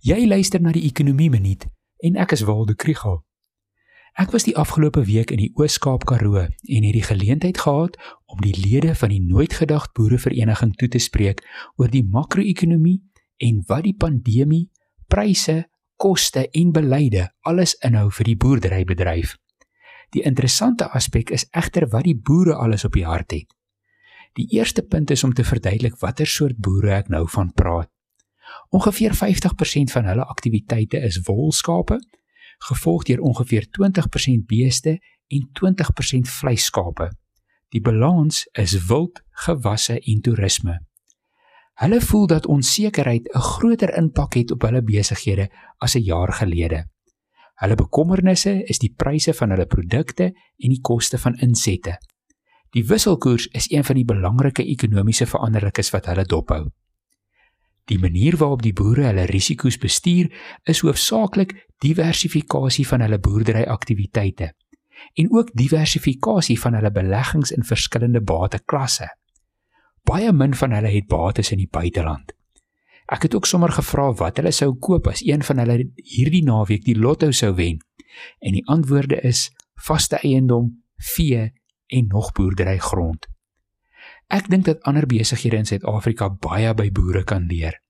Jy luister na die Ekonomie Minuut en ek is Waldo Krügel. Ek was die afgelope week in die Oos-Kaap Karoo en het die geleentheid gehad om die lede van die Nooitgedag Boerevereniging toe te spreek oor die makro-ekonomie en wat die pandemie, pryse, koste en beleide alles inhou vir die boerderybedryf. Die interessante aspek is egter wat die boere alles op die hart het. Die eerste punt is om te verduidelik watter soort boere ek nou van praat. Ongeveer 50% van hulle aktiwiteite is wolskape, gevolg deur ongeveer 20% beeste en 20% vleisskape. Die balans is wild, gewasse en toerisme. Hulle voel dat onsekerheid 'n groter impak het op hulle besighede as 'n jaar gelede. Hulle bekommernisse is die pryse van hulle produkte en die koste van insette. Die wisselkoers is een van die belangrike ekonomiese veranderlikes wat hulle dophou. Die manier waarop die boere hulle risiko's bestuur, is hoofsaaklik diversifikasie van hulle boerderyaktiwiteite en ook diversifikasie van hulle beleggings in verskillende bateklasse. Baie min van hulle het bates in die buiteland. Ek het ook sommer gevra wat hulle sou koop as een van hulle hierdie naweek die lotto sou wen. En die antwoorde is vaste eiendom, vee en nog boerderygrond. Ek dink dat ander besighede in Suid-Afrika baie by boere kan leer.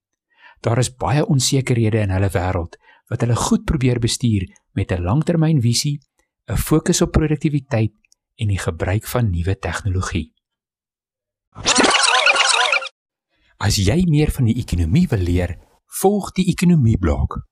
Daar is baie onsekerhede in hulle wêreld wat hulle goed probeer bestuur met 'n langtermynvisie, 'n fokus op produktiwiteit en die gebruik van nuwe tegnologie. As jy meer van die ekonomie wil leer, volg die ekonomie blok.